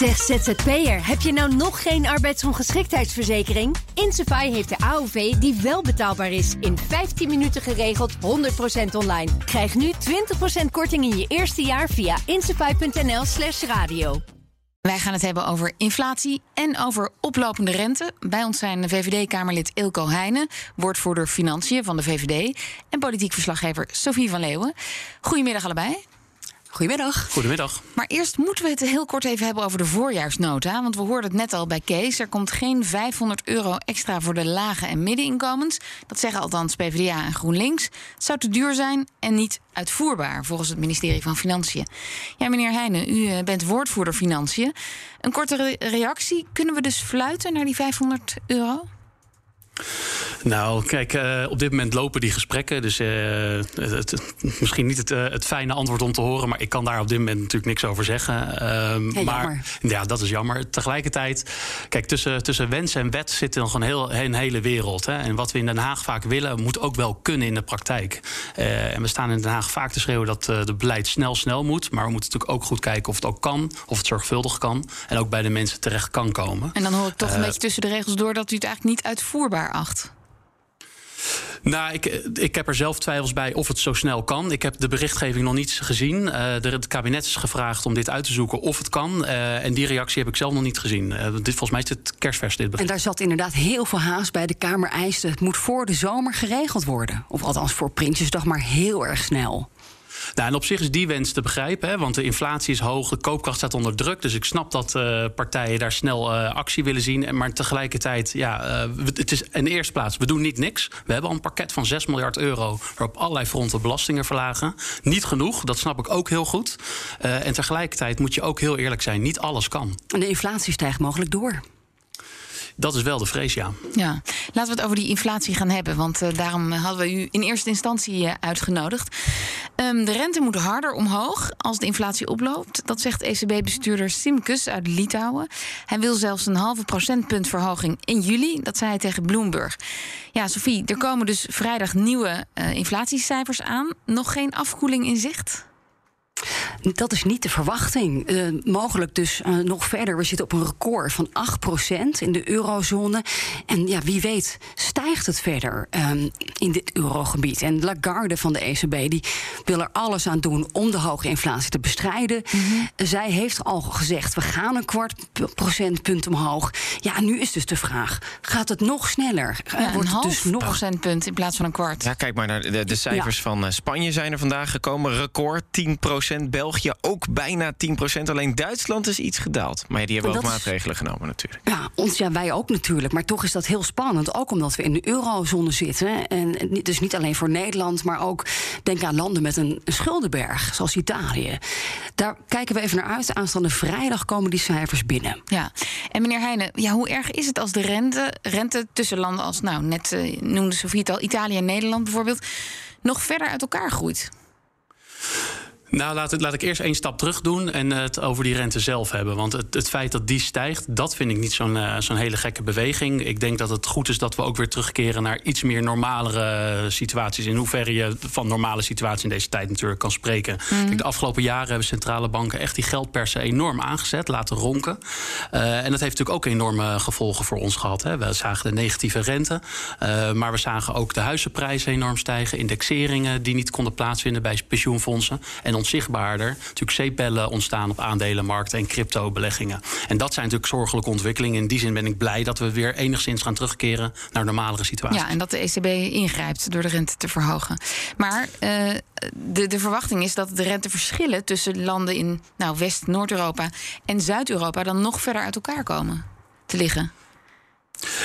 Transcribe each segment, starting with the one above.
Zeg ZZP'er, heb je nou nog geen arbeidsongeschiktheidsverzekering? Insafai heeft de AOV die wel betaalbaar is. In 15 minuten geregeld, 100% online. Krijg nu 20% korting in je eerste jaar via insafai.nl slash radio. Wij gaan het hebben over inflatie en over oplopende rente. Bij ons zijn VVD-Kamerlid Ilko Heijnen, woordvoerder Financiën van de VVD... en politiek verslaggever Sophie van Leeuwen. Goedemiddag allebei. Goedemiddag. Goedemiddag. Maar eerst moeten we het heel kort even hebben over de voorjaarsnota. Want we hoorden het net al bij Kees. Er komt geen 500 euro extra voor de lage en middeninkomens. Dat zeggen althans PvdA en GroenLinks. Het zou te duur zijn en niet uitvoerbaar, volgens het ministerie van Financiën. Ja, meneer Heijnen, u eh, bent woordvoerder Financiën. Een korte reactie. Kunnen we dus fluiten naar die 500 euro? Nou, kijk, uh, op dit moment lopen die gesprekken. Dus uh, het, misschien niet het, uh, het, fijne antwoord om te horen, maar ik kan daar op dit moment natuurlijk niks over zeggen. Ehm, ja, maar ja, dat is jammer. Tegelijkertijd, kijk, tussen, tussen wens en wet zit nog een, heel, een hele wereld. Hè. En wat we in Den Haag vaak willen, moet ook wel kunnen in de praktijk. en we staan in Den Haag vaak te schreeuwen dat de beleid snel, snel moet. Maar we moeten natuurlijk ook goed kijken of het ook kan, of het zorgvuldig kan. En ook bij de mensen terecht kan komen. En dan hoor ik toch een beetje tussen de regels door dat u het eigenlijk niet uitvoerbaar acht. Nou, ik, ik heb er zelf twijfels bij of het zo snel kan. Ik heb de berichtgeving nog niet gezien. Uh, het kabinet is gevraagd om dit uit te zoeken of het kan. Uh, en die reactie heb ik zelf nog niet gezien. Uh, dit, volgens mij is het kerstvers dit bericht. En daar zat inderdaad heel veel haast bij. De Kamer eiste het moet voor de zomer geregeld worden. Of althans voor Prinsjesdag, maar heel erg snel. Nou, en op zich is die wens te begrijpen, hè, want de inflatie is hoog, de koopkracht staat onder druk. Dus ik snap dat uh, partijen daar snel uh, actie willen zien. Maar tegelijkertijd, ja, uh, het is in de eerste plaats, we doen niet niks. We hebben al een pakket van 6 miljard euro waarop allerlei fronten belastingen verlagen. Niet genoeg, dat snap ik ook heel goed. en tegelijkertijd moet je ook heel eerlijk zijn, niet alles kan. En de inflatie stijgt mogelijk door. Dat is wel de vrees, ja. Ja, laten we het over die inflatie gaan hebben. Want uh, daarom hadden we u in eerste instantie uh, uitgenodigd. Um, de rente moet harder omhoog als de inflatie oploopt. Dat zegt ECB-bestuurder Simkus uit Litouwen. Hij wil zelfs een halve procentpunt verhoging in juli. Dat zei hij tegen Bloomberg. Ja, Sophie, er komen dus vrijdag nieuwe inflatiecijfers aan. Nog geen afkoeling in zicht? Dat is niet de verwachting. Uh, mogelijk dus uh, nog verder. We zitten op een record van 8% in de eurozone. En ja, wie weet stijgt het verder um, in dit eurogebied. En Lagarde van de ECB die wil er alles aan doen om de hoge inflatie te bestrijden. Mm -hmm. Zij heeft al gezegd, we gaan een kwart procentpunt omhoog. Ja, nu is dus de vraag, gaat het nog sneller? Ja, Wordt een half dus nog... procentpunt in plaats van een kwart. Ja, kijk maar naar de, de cijfers ja. van Spanje zijn er vandaag gekomen. Record 10%, België ook bijna 10%. Alleen Duitsland is iets gedaald. Maar ja, die hebben ook maatregelen genomen natuurlijk. Ja, ons, ja, wij ook natuurlijk. Maar toch is dat heel spannend. Ook omdat we in de eurozone zitten. En dus niet alleen voor Nederland, maar ook denk aan landen met een schuldenberg, zoals Italië. Daar kijken we even naar uit. Aanstaande vrijdag komen die cijfers binnen. Ja, en meneer Heijnen, ja, hoe erg is het als de rente, rente tussen landen als, nou, net uh, noemde Sofie het al, Italië en Nederland bijvoorbeeld, nog verder uit elkaar groeit? Nou, laat, laat ik eerst één stap terug doen en het over die rente zelf hebben. Want het, het feit dat die stijgt, dat vind ik niet zo'n uh, zo'n hele gekke beweging. Ik denk dat het goed is dat we ook weer terugkeren naar iets meer normalere situaties. In hoeverre je van normale situaties in deze tijd natuurlijk kan spreken. Mm. Kijk, de afgelopen jaren hebben centrale banken echt die geldpersen enorm aangezet, laten ronken. Uh, en dat heeft natuurlijk ook enorme gevolgen voor ons gehad. Hè. We zagen de negatieve rente, uh, maar we zagen ook de huizenprijzen enorm stijgen. Indexeringen die niet konden plaatsvinden bij pensioenfondsen. En onzichtbaarder natuurlijk zeepbellen ontstaan op aandelenmarkten en crypto-beleggingen. En dat zijn natuurlijk zorgelijke ontwikkelingen. In die zin ben ik blij dat we weer enigszins gaan terugkeren naar normalere situaties. Ja, en dat de ECB ingrijpt door de rente te verhogen. Maar uh, de, de verwachting is dat de renteverschillen tussen landen in nou, West- Noord-Europa en Zuid-Europa dan nog verder uit elkaar komen te liggen.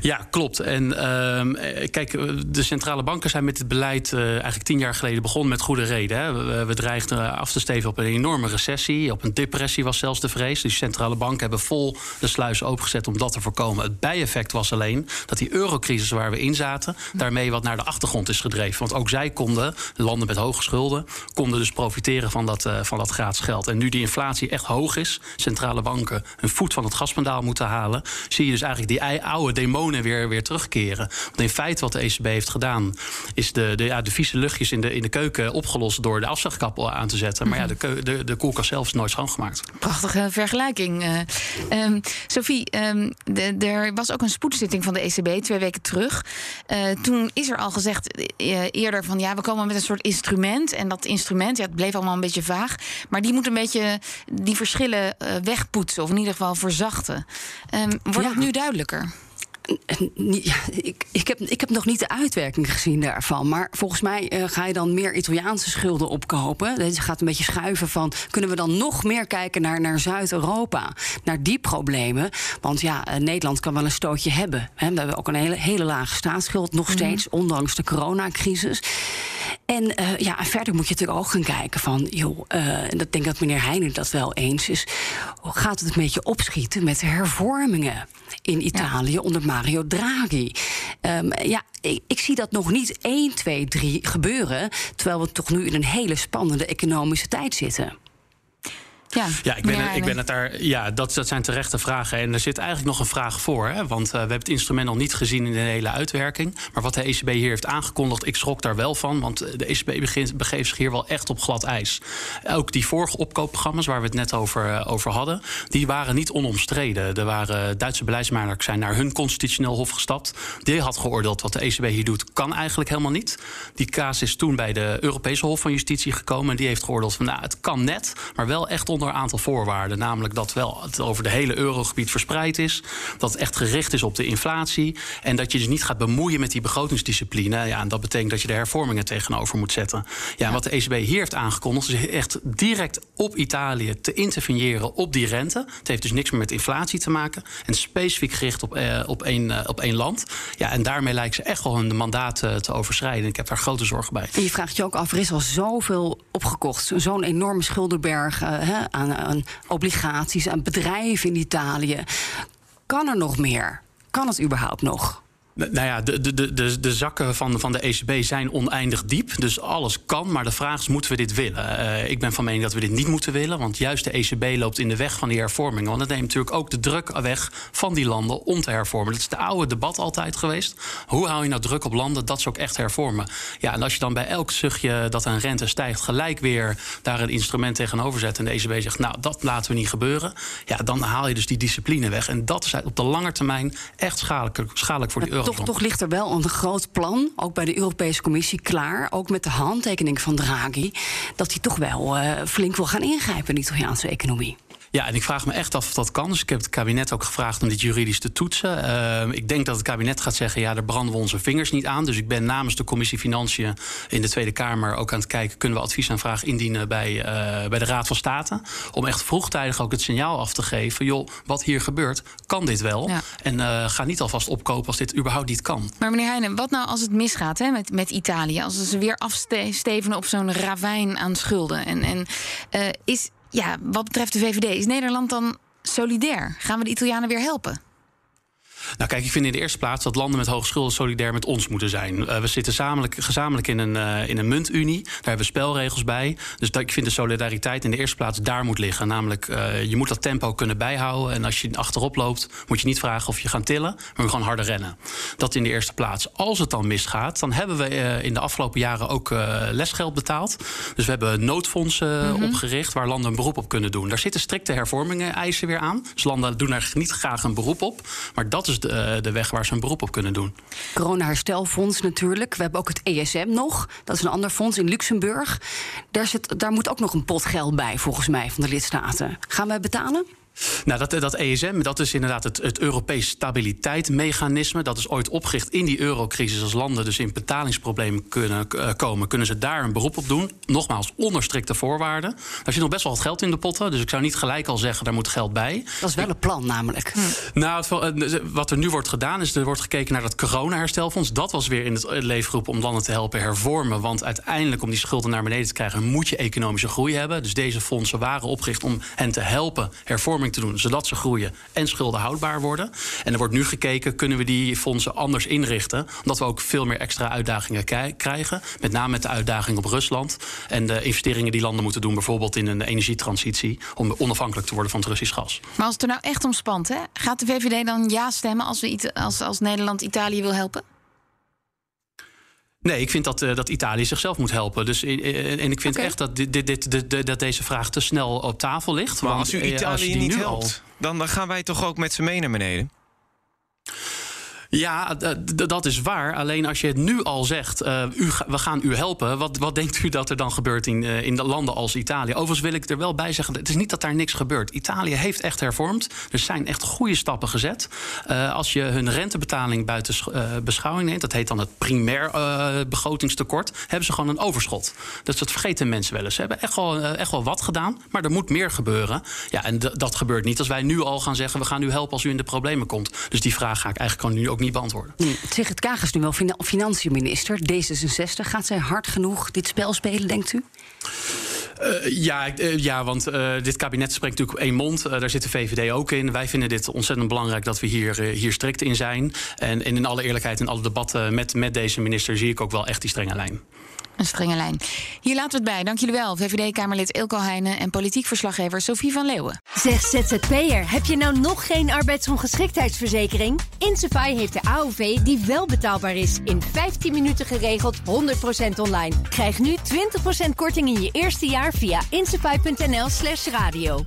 Ja, klopt. En uh, kijk, de centrale banken zijn met dit beleid uh, eigenlijk tien jaar geleden begonnen met goede reden. Hè. We, dreigden af te steven op een enorme recessie. Op een depressie was zelfs de vrees. Dus centrale banken hebben vol de sluis opengezet om dat te voorkomen. Het bijeffect was alleen dat die eurocrisis waar we in zaten, daarmee wat naar de achtergrond is gedreven. Want ook zij konden, landen met hoge schulden, konden dus profiteren van dat, uh, van dat gratis geld. En nu die inflatie echt hoog is, centrale banken een voet van het gaspedaal moeten halen, zie je dus eigenlijk die oude demonen weer, weer terugkeren. Want in feite wat de ECB heeft gedaan, is de, de, ja, de vieze luchtjes in de, in de keuken opgelost door de afzuigkap aan te zetten. Maar ja, de, de, de koelkast zelf is nooit schoongemaakt. Prachtige vergelijking. Uh, Sophie, um, er was ook een spoedzitting van de ECB twee weken terug. Uh, toen is er al gezegd uh, eerder van ja, we komen met een soort instrument. En dat instrument, ja, het bleef allemaal een beetje vaag. Maar die moet een beetje die verschillen wegpoetsen, of in ieder geval verzachten. Um, wordt ja. het nu duidelijker? Ik, ik, heb, ik heb nog niet de uitwerking gezien daarvan. Maar volgens mij uh, ga je dan meer Italiaanse schulden opkopen. Je gaat een beetje schuiven van... kunnen we dan nog meer kijken naar, naar Zuid-Europa? Naar die problemen. Want ja, uh, Nederland kan wel een stootje hebben. Hè. We hebben ook een hele, hele lage staatsschuld nog steeds... Mm. ondanks de coronacrisis. En uh, ja, verder moet je natuurlijk ook gaan kijken van... joh, en dat denk ik dat meneer Heijnen dat wel eens is... gaat het een beetje opschieten met de hervormingen in Italië ja. onder Mario Draghi. Um, ja, ik, ik, zie dat nog niet 1, 2, 3 gebeuren. Terwijl we toch nu in een hele spannende economische tijd zitten. Ja, ja ik, ben, ik ben het daar. Ja, dat, dat zijn terechte vragen. En er zit eigenlijk nog een vraag voor. Hè? Want uh, we hebben het instrument nog niet gezien in de hele uitwerking. Maar wat de ECB hier heeft aangekondigd, ik schrok daar wel van. Want de ECB begint, begeeft zich hier wel echt op glad ijs. Ook die vorige opkoopprogramma's waar we het net over, uh, over hadden, die waren niet onomstreden. Er waren Duitse beleidsmakers zijn naar hun constitutioneel hof gestapt. Die had geoordeeld wat de ECB hier doet, kan eigenlijk helemaal niet. Die kaas is toen bij de Europese Hof van Justitie gekomen. En die heeft geoordeeld van nou, het kan net, maar wel echt onder een aantal voorwaarden. Namelijk dat wel het over de hele eurogebied verspreid is. Dat het echt gericht is op de inflatie. En dat je dus niet gaat bemoeien met die begrotingsdiscipline. Ja, en dat betekent dat je de hervormingen tegenover moet zetten. Ja, en wat de ECB hier heeft aangekondigd, is echt direct op Italië te interveneren op die rente. Het heeft dus niks meer met inflatie te maken. En specifiek gericht op, eh, op, één, eh, op één land. Ja, en daarmee lijkt ze echt wel hun mandaat uh, te overschrijden. Ik heb daar grote zorgen bij. En je vraagt je ook af, er is al zoveel opgekocht. Zo'n enorme schuldenberg aan, obligaties, aan bedrijven in Italië. Kan er nog meer? Kan het überhaupt nog? Nou ja, de, de, de, de zakken van, van de ECB zijn oneindig diep. Dus alles kan. Maar de vraag is: moeten we dit willen? Uh, ik ben van mening dat we dit niet moeten willen. Want juist de ECB loopt in de weg van die hervormingen. Want het neemt natuurlijk ook de druk weg van die landen om te hervormen. Dat is de oude debat altijd geweest. Hoe hou je nou druk op landen dat ze ook echt hervormen? Ja, en als je dan bij elk zuchtje dat een rente stijgt, gelijk weer daar een instrument tegenover zet. En de ECB zegt: Nou, dat laten we niet gebeuren. Ja, dan haal je dus die discipline weg. En dat is op de lange termijn echt schadelijk, schadelijk voor die euro toch, toch ligt er wel een groot plan, ook bij de Europese Commissie, klaar. Ook met de handtekening van Draghi. Dat hij toch wel uh, flink wil gaan ingrijpen in de Italiaanse economie. Ja, en ik vraag me echt af of dat kan. Dus ik heb het kabinet ook gevraagd om dit juridisch te toetsen. Uh, ik denk dat het kabinet gaat zeggen: ja, daar branden we onze vingers niet aan. Dus ik ben namens de commissie Financiën in de Tweede Kamer ook aan het kijken: kunnen we adviesaanvraag indienen bij, uh, bij de Raad van State? Om echt vroegtijdig ook het signaal af te geven: joh, wat hier gebeurt, kan dit wel? Ja. En uh, ga niet alvast opkopen als dit überhaupt niet kan. Maar meneer Heijnen, wat nou als het misgaat hè, met, met Italië? Als ze weer afstevenen op zo'n ravijn aan schulden? En, en is, ja, wat betreft de VVD, is Nederland dan solidair? Gaan we de Italianen weer helpen? Nou, kijk, ik vind in de eerste plaats dat landen met hoge schulden solidair met ons moeten zijn. Uh, we zitten gezamenlijk, gezamenlijk in, een, uh, in een muntunie. Daar hebben we spelregels bij. Dus dat, ik vind de solidariteit in de eerste plaats daar moet liggen. Namelijk, uh, je moet dat tempo kunnen bijhouden. En als je achterop loopt, moet je niet vragen of je gaat tillen, maar gewoon harder rennen. Dat in de eerste plaats. Als het dan misgaat, dan hebben we in de afgelopen jaren ook lesgeld betaald. Dus we hebben noodfondsen mm -hmm. opgericht waar landen een beroep op kunnen doen. Daar zitten strikte hervormingen eisen weer aan. Dus landen doen er niet graag een beroep op. Maar dat is de, eh, de weg waar ze een beroep op kunnen doen. Corona-herstelfonds natuurlijk. We hebben ook het ESM nog. Dat is een ander fonds in Luxemburg. Daar, zit, daar moet ook nog een pot geld bij, volgens mij, van de lidstaten. Gaan wij betalen? Nou, dat, dat ESM, dat is inderdaad het, het Europees stabiliteitsmechanisme. Dat is ooit opgericht in die eurocrisis. Als landen dus in betalingsproblemen kunnen uh, komen, kunnen ze daar een beroep op doen. Nogmaals, onder strikte voorwaarden. Daar zit nog best wel wat geld in de potten. Dus ik zou niet gelijk al zeggen, daar moet geld bij. Dat is wel een plan, namelijk. Hm. Nou, het, wat er nu wordt gedaan, is er wordt gekeken naar dat corona-herstelfonds. Dat was weer in het leefgroep om landen te helpen hervormen. Want uiteindelijk, om die schulden naar beneden te krijgen, moet je economische groei hebben. Dus deze fondsen waren opgericht om hen te helpen hervormen te doen, zodat ze groeien en schulden houdbaar worden. En er wordt nu gekeken, kunnen we die fondsen anders inrichten, omdat we ook veel meer extra uitdagingen krijgen. Met name met de uitdaging op Rusland en de investeringen die landen moeten doen, bijvoorbeeld in een energietransitie, om onafhankelijk te worden van het Russisch gas. Maar als het er nou echt om spant, hè, gaat de VVD dan ja stemmen als, we, als, als Nederland Italië wil helpen? Nee, ik vind dat, uh, dat Italië zichzelf moet helpen. Dus, uh, en ik vind echt dat, dit, dit, dit, dat deze vraag te snel op tafel ligt. Maar als u Italië als niet helpt, al... dan, dan gaan wij toch ook met z'n mee naar beneden? Ja, dat is waar. Alleen als je het nu al zegt, u, we gaan u helpen. Wat, wat denkt u dat er dan gebeurt in, uh, in de landen als Italië? Overigens wil ik er wel bij zeggen, het is niet dat daar niks gebeurt. Italië heeft echt hervormd. Er zijn echt goede stappen gezet. Uh, als je hun rentebetaling buiten beschouwing neemt... dat heet dan het primair begrotingstekort... hebben ze gewoon een overschot. Dus dat vergeten mensen wel eens. Ze hebben echt wel, echt wel wat gedaan, maar er moet meer gebeuren. Ja, en dat gebeurt niet als wij nu al gaan zeggen... we gaan u helpen als u in de problemen komt. Dus die vraag ga ik eigenlijk gewoon nu ook niet niet beantwoorden. Sigrid Kaag is nu wel financiënminister. D66. Gaat zij hard genoeg dit spel spelen, denkt u? Uh, ja, uh, ja, want uh, dit kabinet spreekt natuurlijk op één mond. daar zit de VVD ook in. Wij vinden dit ontzettend belangrijk dat we hier, hier strikt in zijn. En, en, in alle eerlijkheid, in alle debatten met, met deze minister zie ik ook wel echt die strenge lijn. Een strenge. Hier laten we het bij. Dank jullie wel. VVD-Kamerlid Ilko Heijnen en politiek verslaggever Sophie van Leeuwen. Zeg ZZP'er, heb je nou nog geen arbeidsongeschiktheidsverzekering? Insafai heeft de AOV die wel betaalbaar is. In 15 minuten geregeld, 100% online. Krijg nu 20% korting in je eerste jaar via insafai.nl slash radio.